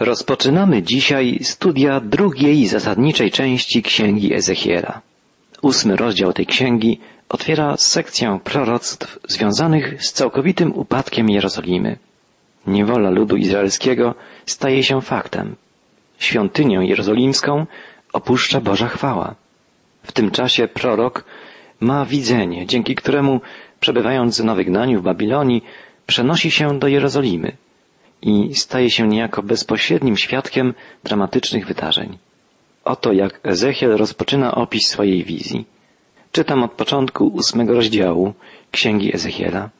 Rozpoczynamy dzisiaj studia drugiej zasadniczej części Księgi Ezechiela. Ósmy rozdział tej księgi otwiera sekcję proroctw związanych z całkowitym upadkiem Jerozolimy. Niewola ludu izraelskiego staje się faktem. Świątynię jerozolimską opuszcza Boża chwała. W tym czasie prorok ma widzenie, dzięki któremu, przebywając na wygnaniu w Babilonii, przenosi się do Jerozolimy i staje się niejako bezpośrednim świadkiem dramatycznych wydarzeń. Oto jak Ezechiel rozpoczyna opis swojej wizji. Czytam od początku ósmego rozdziału Księgi Ezechiela.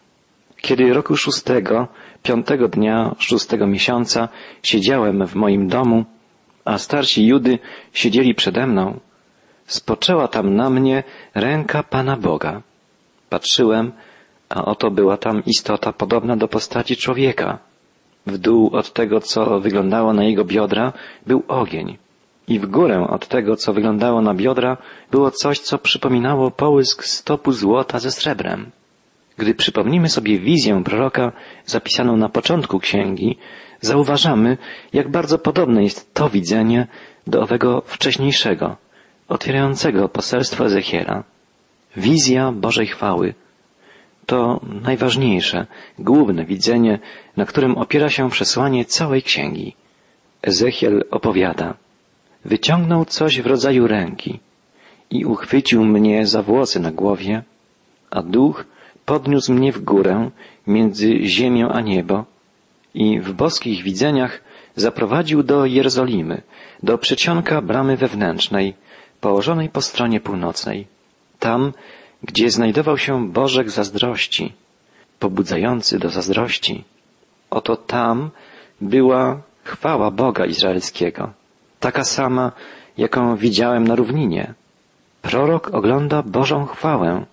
Kiedy roku szóstego, piątego dnia szóstego miesiąca siedziałem w moim domu, a starsi Judy siedzieli przede mną, spoczęła tam na mnie ręka Pana Boga. Patrzyłem, a oto była tam istota podobna do postaci człowieka. W dół od tego, co wyglądało na jego biodra, był ogień. I w górę od tego, co wyglądało na biodra, było coś, co przypominało połysk stopu złota ze srebrem. Gdy przypomnimy sobie wizję proroka zapisaną na początku księgi, zauważamy, jak bardzo podobne jest to widzenie do owego wcześniejszego, otwierającego poselstwo Ezechiela. Wizja Bożej chwały to najważniejsze, główne widzenie, na którym opiera się przesłanie całej księgi. Ezechiel opowiada. Wyciągnął coś w rodzaju ręki i uchwycił mnie za włosy na głowie, a duch podniósł mnie w górę między ziemią a niebo i w boskich widzeniach zaprowadził do Jerozolimy, do przedsionka bramy wewnętrznej, położonej po stronie północnej. Tam, gdzie znajdował się Bożek zazdrości, pobudzający do zazdrości. Oto tam była chwała Boga Izraelskiego, taka sama, jaką widziałem na równinie. Prorok ogląda Bożą chwałę,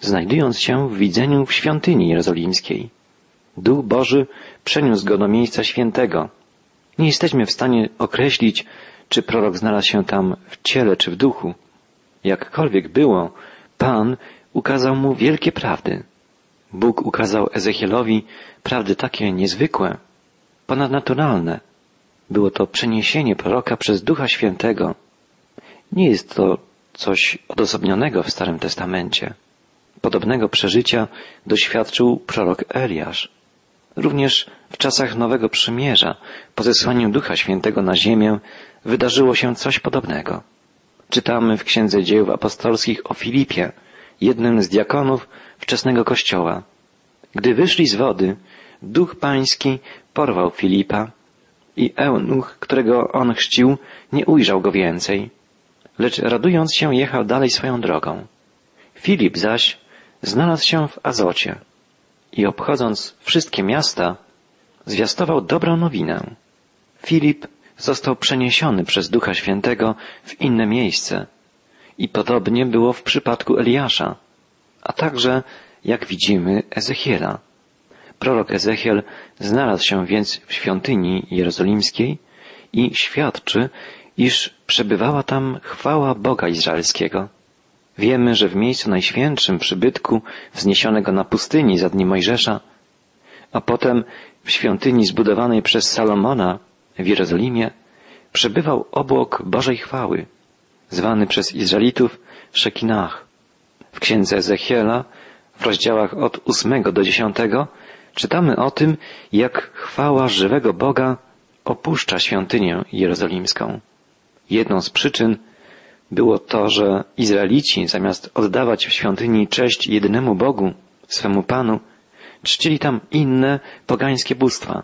znajdując się w widzeniu w świątyni jerozolimskiej. Duch Boży przeniósł go do miejsca świętego. Nie jesteśmy w stanie określić, czy prorok znalazł się tam w ciele czy w duchu. Jakkolwiek było, Pan ukazał mu wielkie prawdy. Bóg ukazał Ezechielowi prawdy takie niezwykłe, ponadnaturalne. Było to przeniesienie proroka przez Ducha Świętego. Nie jest to coś odosobnionego w Starym Testamencie. Podobnego przeżycia doświadczył prorok Eliasz. Również w czasach Nowego Przymierza, po zesłaniu Ducha Świętego na ziemię, wydarzyło się coś podobnego. Czytamy w Księdze Dzieł Apostolskich o Filipie, jednym z diakonów wczesnego kościoła. Gdy wyszli z wody, Duch Pański porwał Filipa i eunuch, którego on chrzcił, nie ujrzał go więcej, lecz radując się jechał dalej swoją drogą. Filip zaś znalazł się w Azocie i obchodząc wszystkie miasta, zwiastował dobrą nowinę. Filip został przeniesiony przez Ducha Świętego w inne miejsce. I podobnie było w przypadku Eliasza, a także, jak widzimy, Ezechiela. Prorok Ezechiel znalazł się więc w świątyni jerozolimskiej i świadczy, iż przebywała tam chwała Boga Izraelskiego. Wiemy, że w miejscu najświętszym przybytku wzniesionego na pustyni za dni Mojżesza, a potem w świątyni zbudowanej przez Salomona w Jerozolimie przebywał obłok Bożej chwały, zwany przez Izraelitów Szekinach. W księdze Ezechiela w rozdziałach od ósmego do dziesiątego czytamy o tym, jak chwała żywego Boga opuszcza świątynię jerozolimską. Jedną z przyczyn było to, że Izraelici zamiast oddawać w świątyni cześć jedynemu Bogu, swemu Panu, czcili tam inne pogańskie bóstwa.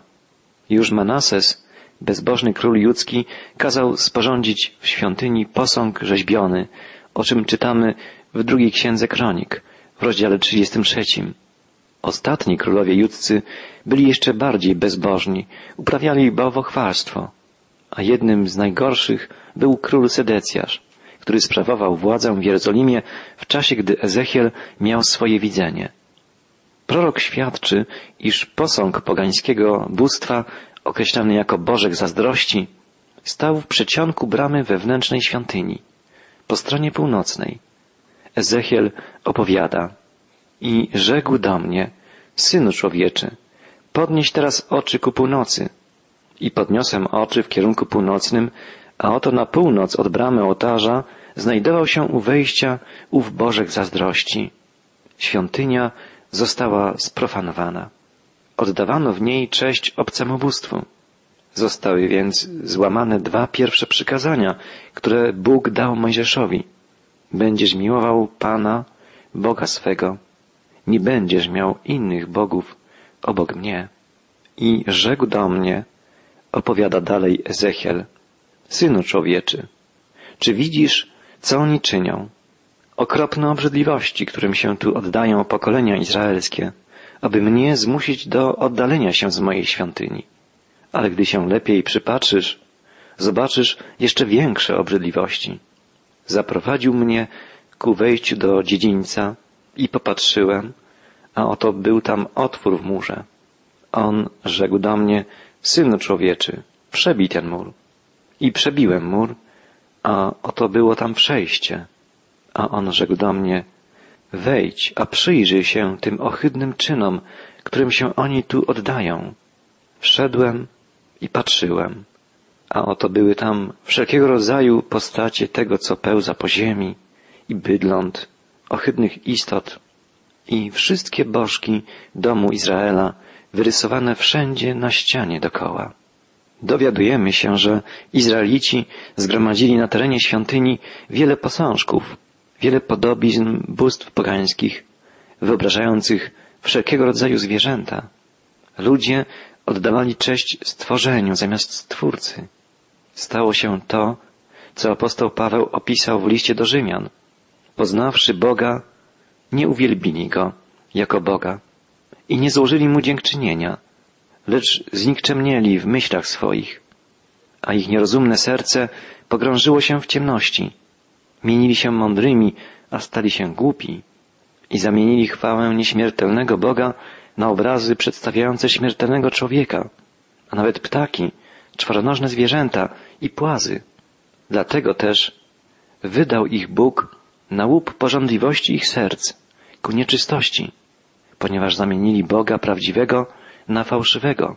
Już Manases, bezbożny król judzki, kazał sporządzić w świątyni posąg rzeźbiony, o czym czytamy w drugiej księdze kronik, w rozdziale 33. Ostatni królowie judzcy byli jeszcze bardziej bezbożni, uprawiali bałwochwalstwo, a jednym z najgorszych był król Sedecjasz, który sprawował władzę w Jerozolimie w czasie, gdy Ezechiel miał swoje widzenie. Prorok świadczy, iż posąg pogańskiego bóstwa, określany jako Bożek zazdrości, stał w przedsionku bramy wewnętrznej świątyni, po stronie północnej. Ezechiel opowiada i rzekł do mnie, synu człowieczy, podnieś teraz oczy ku północy. I podniosłem oczy w kierunku północnym, a oto na północ od bramy ołtarza znajdował się u wejścia ów Bożek zazdrości. Świątynia została sprofanowana. Oddawano w niej cześć obcemu bóstwu. Zostały więc złamane dwa pierwsze przykazania, które Bóg dał Mojżeszowi. Będziesz miłował Pana, Boga swego. Nie będziesz miał innych bogów obok mnie. I rzekł do mnie, opowiada dalej Ezechiel, Synu człowieczy, czy widzisz, co oni czynią? Okropne obrzydliwości, którym się tu oddają pokolenia izraelskie, aby mnie zmusić do oddalenia się z mojej świątyni. Ale gdy się lepiej przypatrzysz, zobaczysz jeszcze większe obrzydliwości. Zaprowadził mnie ku wejściu do dziedzińca i popatrzyłem, a oto był tam otwór w murze. On rzekł do mnie, synu człowieczy, przebij ten mur. I przebiłem mur, a oto było tam przejście. A on rzekł do mnie, wejdź, a przyjrzyj się tym ohydnym czynom, którym się oni tu oddają. Wszedłem i patrzyłem, a oto były tam wszelkiego rodzaju postacie tego, co pełza po ziemi, i bydląt, ohydnych istot, i wszystkie bożki domu Izraela, wyrysowane wszędzie na ścianie dokoła. Dowiadujemy się, że Izraelici zgromadzili na terenie świątyni wiele posążków, wiele podobizn bóstw pogańskich, wyobrażających wszelkiego rodzaju zwierzęta. Ludzie oddawali cześć stworzeniu zamiast Stwórcy. Stało się to, co apostoł Paweł opisał w liście do Rzymian. Poznawszy Boga, nie uwielbili Go jako Boga i nie złożyli Mu dziękczynienia, lecz znikczemnieli w myślach swoich, a ich nierozumne serce pogrążyło się w ciemności. Mienili się mądrymi, a stali się głupi i zamienili chwałę nieśmiertelnego Boga na obrazy przedstawiające śmiertelnego człowieka, a nawet ptaki, czworonożne zwierzęta i płazy. Dlatego też wydał ich Bóg na łup porządliwości ich serc, ku nieczystości, ponieważ zamienili Boga prawdziwego na fałszywego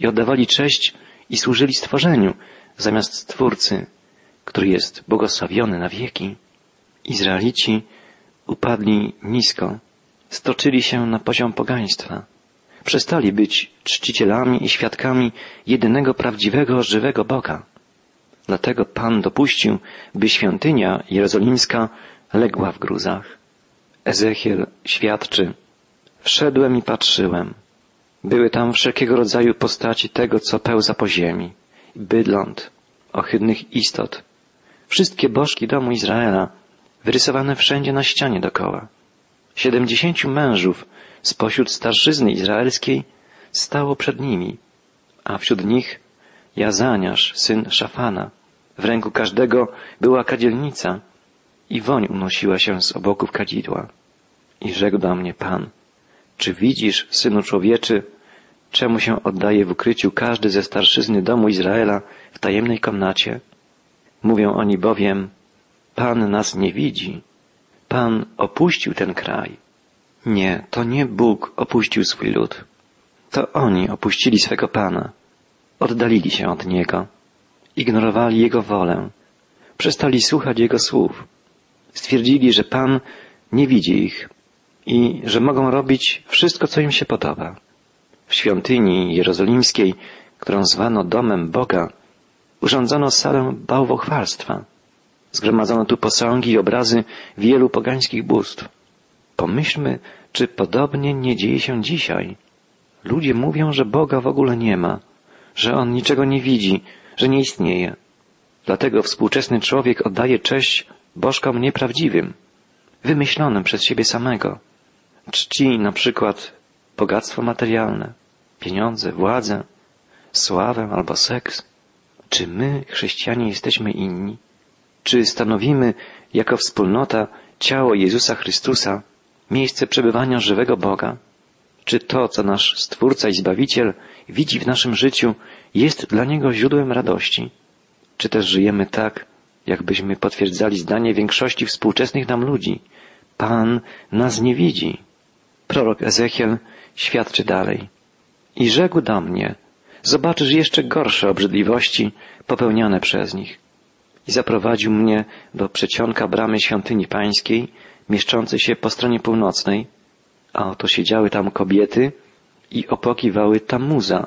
i oddawali cześć i służyli stworzeniu zamiast Stwórcy, który jest błogosławiony na wieki. Izraelici upadli nisko, stoczyli się na poziom pogaństwa. Przestali być czcicielami i świadkami jedynego prawdziwego, żywego Boga. Dlatego Pan dopuścił, by świątynia jerozolimska legła w gruzach. Ezechiel świadczy, wszedłem i patrzyłem. Były tam wszelkiego rodzaju postaci tego, co pełza po ziemi, bydląt, ohydnych istot, wszystkie bożki domu Izraela, wyrysowane wszędzie na ścianie dokoła. Siedemdziesięciu mężów spośród starszyzny izraelskiej stało przed nimi, a wśród nich Jazaniasz, syn Szafana. W ręku każdego była kadzielnica i woń unosiła się z oboków kadzidła. I rzekł do mnie Pan, czy widzisz, synu człowieczy, czemu się oddaje w ukryciu każdy ze starszyzny domu Izraela w tajemnej komnacie? Mówią oni bowiem, Pan nas nie widzi. Pan opuścił ten kraj. Nie, to nie Bóg opuścił swój lud. To oni opuścili swego Pana. Oddalili się od Niego. Ignorowali Jego wolę. Przestali słuchać Jego słów. Stwierdzili, że Pan nie widzi ich i że mogą robić wszystko, co im się podoba. W świątyni jerozolimskiej, którą zwano domem Boga, urządzono salę bałwochwalstwa. Zgromadzono tu posągi i obrazy wielu pogańskich bóstw. Pomyślmy, czy podobnie nie dzieje się dzisiaj. Ludzie mówią, że Boga w ogóle nie ma, że On niczego nie widzi, że nie istnieje. Dlatego współczesny człowiek oddaje cześć bożkom nieprawdziwym, wymyślonym przez siebie samego. Czci na przykład bogactwo materialne, pieniądze, władzę, sławę albo seks. Czy my, chrześcijanie, jesteśmy inni? Czy stanowimy jako wspólnota ciało Jezusa Chrystusa miejsce przebywania żywego Boga? Czy to, co nasz Stwórca i Zbawiciel widzi w naszym życiu, jest dla Niego źródłem radości? Czy też żyjemy tak, jakbyśmy potwierdzali zdanie większości współczesnych nam ludzi? Pan nas nie widzi. Prorok Ezechiel świadczy dalej. I rzekł do mnie, zobaczysz jeszcze gorsze obrzydliwości popełniane przez nich. I zaprowadził mnie do przecionka bramy świątyni pańskiej, mieszczącej się po stronie północnej, a oto siedziały tam kobiety i opłakiwały Tamuza.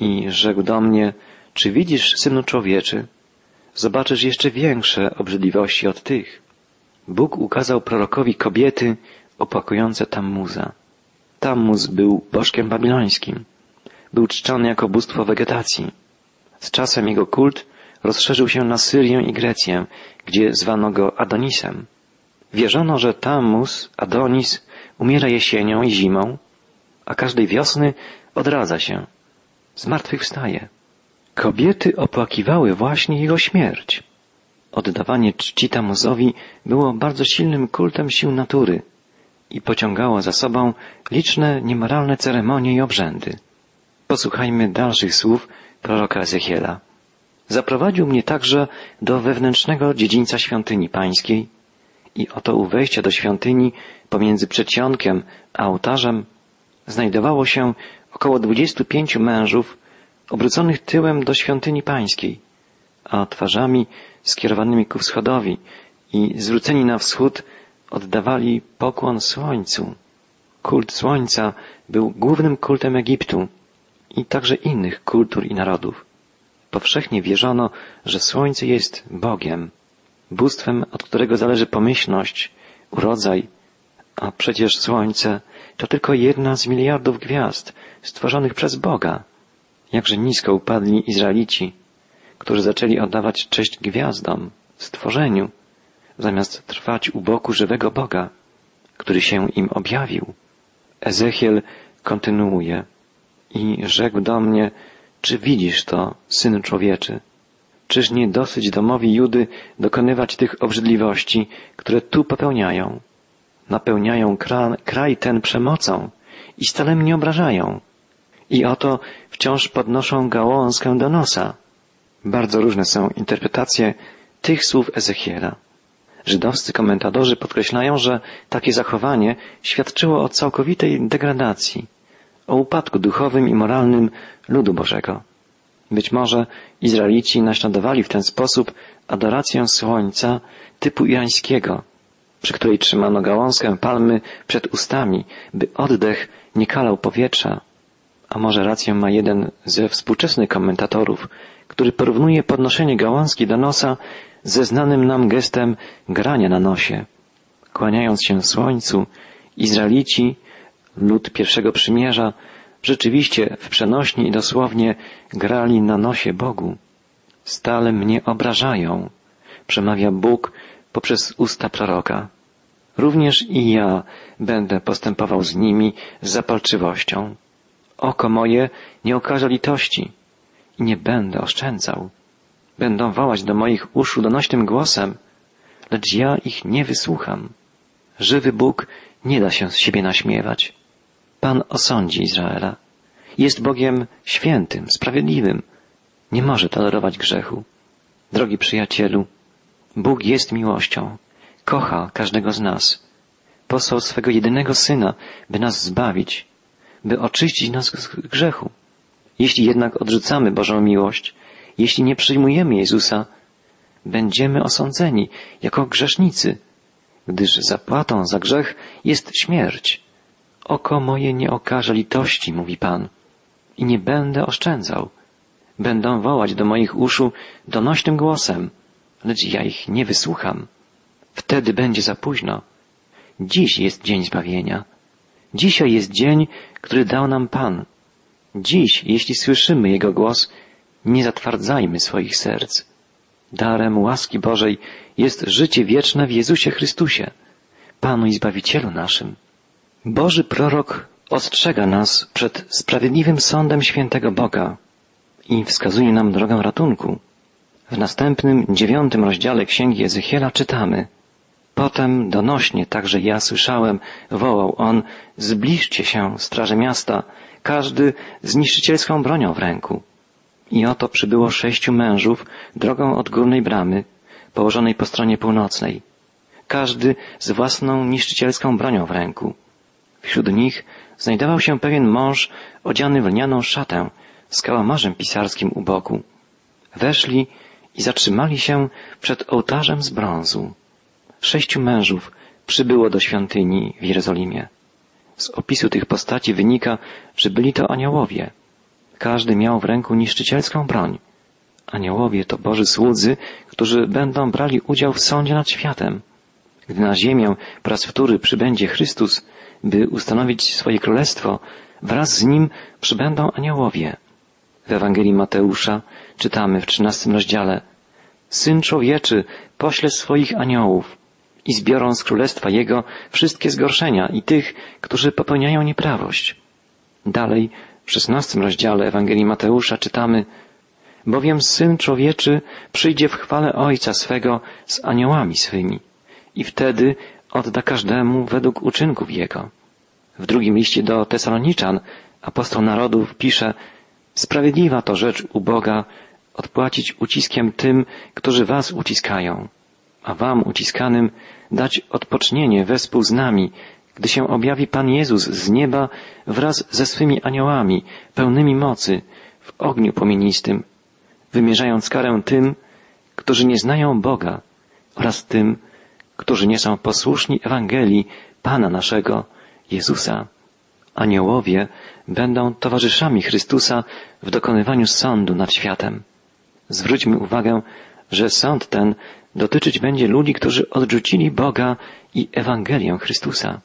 I rzekł do mnie, czy widzisz, synu człowieczy, zobaczysz jeszcze większe obrzydliwości od tych. Bóg ukazał prorokowi kobiety opłakujące Tammuza. Tammuz był bożkiem babilońskim. Był czczony jako bóstwo wegetacji. Z czasem jego kult rozszerzył się na Syrię i Grecję, gdzie zwano go Adonisem. Wierzono, że Tammuz, Adonis, umiera jesienią i zimą, a każdej wiosny odradza się. Zmartwychwstaje. Kobiety opłakiwały właśnie jego śmierć. Oddawanie czci Tamuzowi było bardzo silnym kultem sił natury i pociągało za sobą liczne niemoralne ceremonie i obrzędy. Posłuchajmy dalszych słów proroka Ezechiela. Zaprowadził mnie także do wewnętrznego dziedzińca świątyni pańskiej i oto u wejścia do świątyni pomiędzy przedsionkiem a ołtarzem znajdowało się około dwudziestu pięciu mężów obróconych tyłem do świątyni pańskiej, a twarzami skierowanymi ku wschodowi i zwróceni na wschód oddawali pokłon słońcu. Kult słońca był głównym kultem Egiptu i także innych kultur i narodów. Powszechnie wierzono, że słońce jest Bogiem, bóstwem, od którego zależy pomyślność, urodzaj, a przecież słońce to tylko jedna z miliardów gwiazd stworzonych przez Boga. Jakże nisko upadli Izraelici, którzy zaczęli oddawać cześć gwiazdom, stworzeniu, zamiast trwać u boku żywego Boga, który się im objawił. Ezechiel kontynuuje i rzekł do mnie, czy widzisz to, synu człowieczy? Czyż nie dosyć domowi Judy dokonywać tych obrzydliwości, które tu popełniają? Napełniają kraj ten przemocą i stale mnie obrażają. I oto wciąż podnoszą gałązkę do nosa. Bardzo różne są interpretacje tych słów Ezechiela. Żydowscy komentatorzy podkreślają, że takie zachowanie świadczyło o całkowitej degradacji, o upadku duchowym i moralnym ludu Bożego. Być może Izraelici naśladowali w ten sposób adorację słońca typu irańskiego, przy której trzymano gałązkę palmy przed ustami, by oddech nie kalał powietrza. A może rację ma jeden ze współczesnych komentatorów, który porównuje podnoszenie gałązki do nosa ze znanym nam gestem grania na nosie. Kłaniając się słońcu, Izraelici, lud pierwszego przymierza, rzeczywiście w przenośni i dosłownie grali na nosie Bogu. Stale mnie obrażają, przemawia Bóg poprzez usta proroka. Również i ja będę postępował z nimi z zapalczywością. Oko moje nie okaże litości i nie będę oszczędzał. Będą wołać do moich uszu donośnym głosem, lecz ja ich nie wysłucham. Żywy Bóg nie da się z siebie naśmiewać. Pan osądzi Izraela. Jest Bogiem świętym, sprawiedliwym. Nie może tolerować grzechu. Drogi przyjacielu, Bóg jest miłością. Kocha każdego z nas. Posłał swego jedynego Syna, by nas zbawić, by oczyścić nas z grzechu. Jeśli jednak odrzucamy Bożą miłość, jeśli nie przyjmujemy Jezusa, będziemy osądzeni jako grzesznicy, gdyż zapłatą za grzech jest śmierć. Oko moje nie okaże litości, mówi Pan, i nie będę oszczędzał. Będą wołać do moich uszu donośnym głosem, lecz ja ich nie wysłucham. Wtedy będzie za późno. Dziś jest dzień zbawienia. Dzisiaj jest dzień, który dał nam Pan. Dziś, jeśli słyszymy Jego głos, nie zatwardzajmy swoich serc. Darem łaski Bożej jest życie wieczne w Jezusie Chrystusie, Panu i Zbawicielu naszym. Boży prorok ostrzega nas przed sprawiedliwym sądem świętego Boga i wskazuje nam drogę ratunku. W następnym, dziewiątym rozdziale Księgi Ezechiela czytamy Potem donośnie także ja słyszałem, wołał on, zbliżcie się, straże miasta, każdy z niszczycielską bronią w ręku. I oto przybyło sześciu mężów drogą od górnej bramy, położonej po stronie północnej. Każdy z własną niszczycielską bronią w ręku. Wśród nich znajdował się pewien mąż odziany w lnianą szatę z kałamarzem pisarskim u boku. Weszli i zatrzymali się przed ołtarzem z brązu. Sześciu mężów przybyło do świątyni w Jerozolimie. Z opisu tych postaci wynika, że byli to aniołowie. Każdy miał w ręku niszczycielską broń. Aniołowie to Boży słudzy, którzy będą brali udział w sądzie nad światem. Gdy na ziemię po raz wtóry przybędzie Chrystus, by ustanowić swoje królestwo, wraz z nim przybędą aniołowie. W Ewangelii Mateusza czytamy w trzynastym rozdziale Syn człowieczy pośle swoich aniołów i zbiorą z królestwa Jego wszystkie zgorszenia i tych, którzy popełniają nieprawość. Dalej w szesnastym rozdziale Ewangelii Mateusza czytamy Bowiem Syn człowieczy przyjdzie w chwale Ojca swego z aniołami swymi i wtedy odda każdemu według uczynków Jego. W drugim liście do Tesaloniczan apostoł narodów pisze Sprawiedliwa to rzecz u Boga odpłacić uciskiem tym, którzy was uciskają, a wam uciskanym dać odpocznienie wespół z nami, gdy się objawi Pan Jezus z nieba wraz ze swymi aniołami, pełnymi mocy, w ogniu płomienistym, wymierzając karę tym, którzy nie znają Boga oraz tym, którzy nie są posłuszni Ewangelii Pana naszego, Jezusa. Aniołowie będą towarzyszami Chrystusa w dokonywaniu sądu nad światem. Zwróćmy uwagę, że sąd ten dotyczyć będzie ludzi, którzy odrzucili Boga i Ewangelię Chrystusa.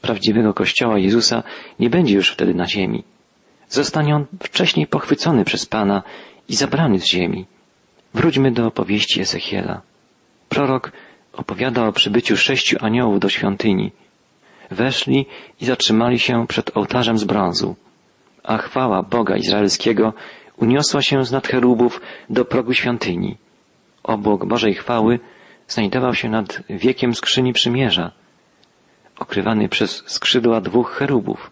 Prawdziwego Kościoła Jezusa nie będzie już wtedy na ziemi. Zostanie on wcześniej pochwycony przez Pana i zabrany z ziemi. Wróćmy do opowieści Ezechiela. Prorok opowiada o przybyciu sześciu aniołów do świątyni. Weszli i zatrzymali się przed ołtarzem z brązu, a chwała Boga Izraelskiego uniosła się z nad cherubów do progu świątyni. Obłok Bożej chwały znajdował się nad wiekiem skrzyni przymierza, okrywany przez skrzydła dwóch cherubów.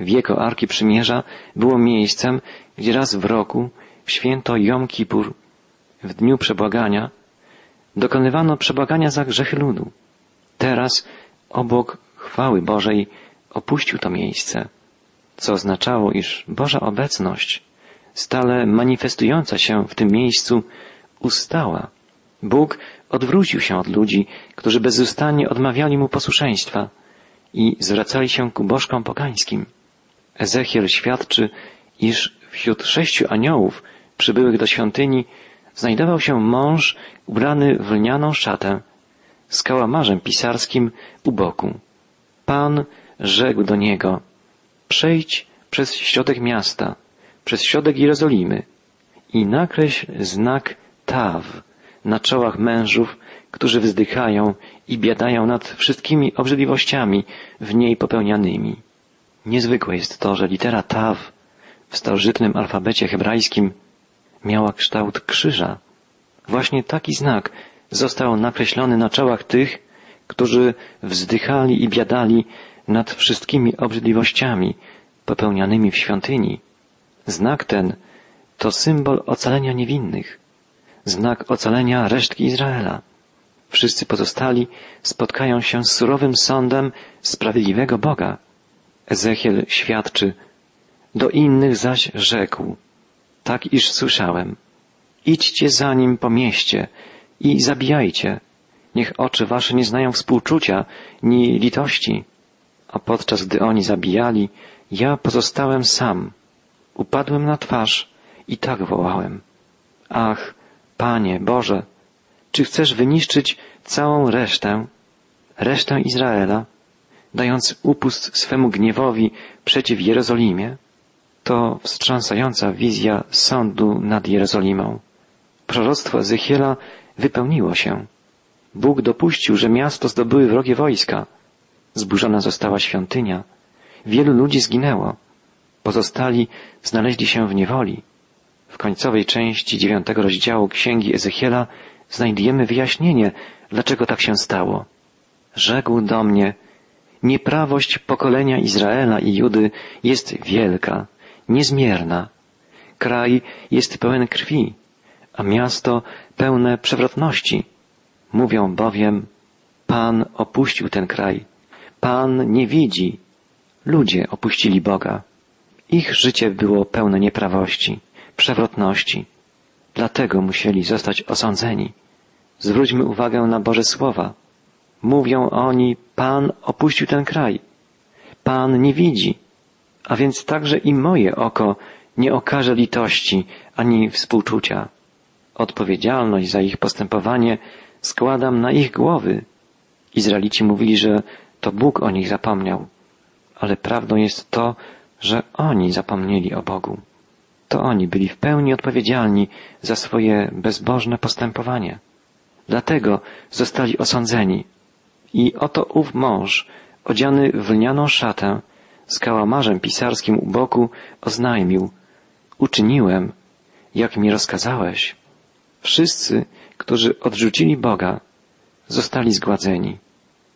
Wieko Arki Przymierza było miejscem, gdzie raz w roku, w święto Jom Kippur, w dniu przebłagania, dokonywano przebłagania za grzechy ludu. Teraz obok chwały Bożej opuścił to miejsce, co oznaczało, iż Boża obecność, stale manifestująca się w tym miejscu, ustała. Bóg odwrócił się od ludzi, którzy bezustannie odmawiali mu posłuszeństwa i zwracali się ku bożkom pogańskim. Ezechiel świadczy, iż wśród sześciu aniołów przybyłych do świątyni znajdował się mąż ubrany w lnianą szatę z kałamarzem pisarskim u boku. Pan rzekł do niego, przejdź przez środek miasta, przez środek Jerozolimy i nakreśl znak Taw na czołach mężów, którzy wzdychają i biadają nad wszystkimi obrzydliwościami w niej popełnianymi. Niezwykłe jest to, że litera Taw w starożytnym alfabecie hebrajskim miała kształt krzyża. Właśnie taki znak został nakreślony na czołach tych, którzy wzdychali i biadali nad wszystkimi obrzydliwościami popełnianymi w świątyni. Znak ten to symbol ocalenia niewinnych, znak ocalenia resztki Izraela. Wszyscy pozostali spotkają się z surowym sądem sprawiedliwego Boga. Ezechiel świadczy, do innych zaś rzekł, tak iż słyszałem, idźcie za nim po mieście i zabijajcie, Niech oczy wasze nie znają współczucia ni litości. A podczas gdy oni zabijali, ja pozostałem sam. Upadłem na twarz i tak wołałem. Ach, Panie Boże, czy chcesz wyniszczyć całą resztę, resztę Izraela, dając upust swemu gniewowi przeciw Jerozolimie? To wstrząsająca wizja sądu nad Jerozolimą. Proroctwo Ezechiela wypełniło się. Bóg dopuścił, że miasto zdobyły wrogie wojska. Zburzona została świątynia. Wielu ludzi zginęło. Pozostali znaleźli się w niewoli. W końcowej części dziewiątego rozdziału Księgi Ezechiela znajdujemy wyjaśnienie, dlaczego tak się stało. Rzekł do mnie, nieprawość pokolenia Izraela i Judy jest wielka, niezmierna. Kraj jest pełen krwi, a miasto pełne przewrotności. Mówią bowiem, Pan opuścił ten kraj, Pan nie widzi, ludzie opuścili Boga. Ich życie było pełne nieprawości, przewrotności. Dlatego musieli zostać osądzeni. Zwróćmy uwagę na Boże Słowa. Mówią oni, Pan opuścił ten kraj. Pan nie widzi. A więc także i moje oko nie okaże litości ani współczucia. Odpowiedzialność za ich postępowanie składam na ich głowy. Izraelici mówili, że to Bóg o nich zapomniał. Ale prawdą jest to, że oni zapomnieli o Bogu. To oni byli w pełni odpowiedzialni za swoje bezbożne postępowanie. Dlatego zostali osądzeni. I oto ów mąż, odziany w lnianą szatę, z kałamarzem pisarskim u boku, oznajmił, uczyniłem, jak mi rozkazałeś. Wszyscy, którzy odrzucili Boga, zostali zgładzeni.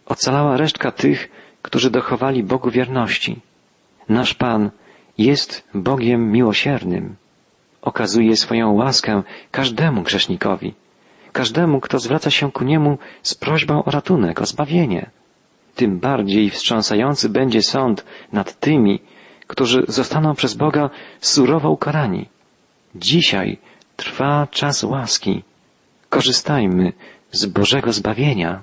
Ocalała resztka tych, którzy dochowali Bogu wierności. Nasz Pan jest Bogiem miłosiernym. Okazuje swoją łaskę każdemu grzesznikowi, każdemu, kto zwraca się ku Niemu z prośbą o ratunek, o zbawienie. Tym bardziej wstrząsający będzie sąd nad tymi, którzy zostaną przez Boga surowo ukarani. Dzisiaj trwa czas łaski. Korzystajmy z Bożego zbawienia.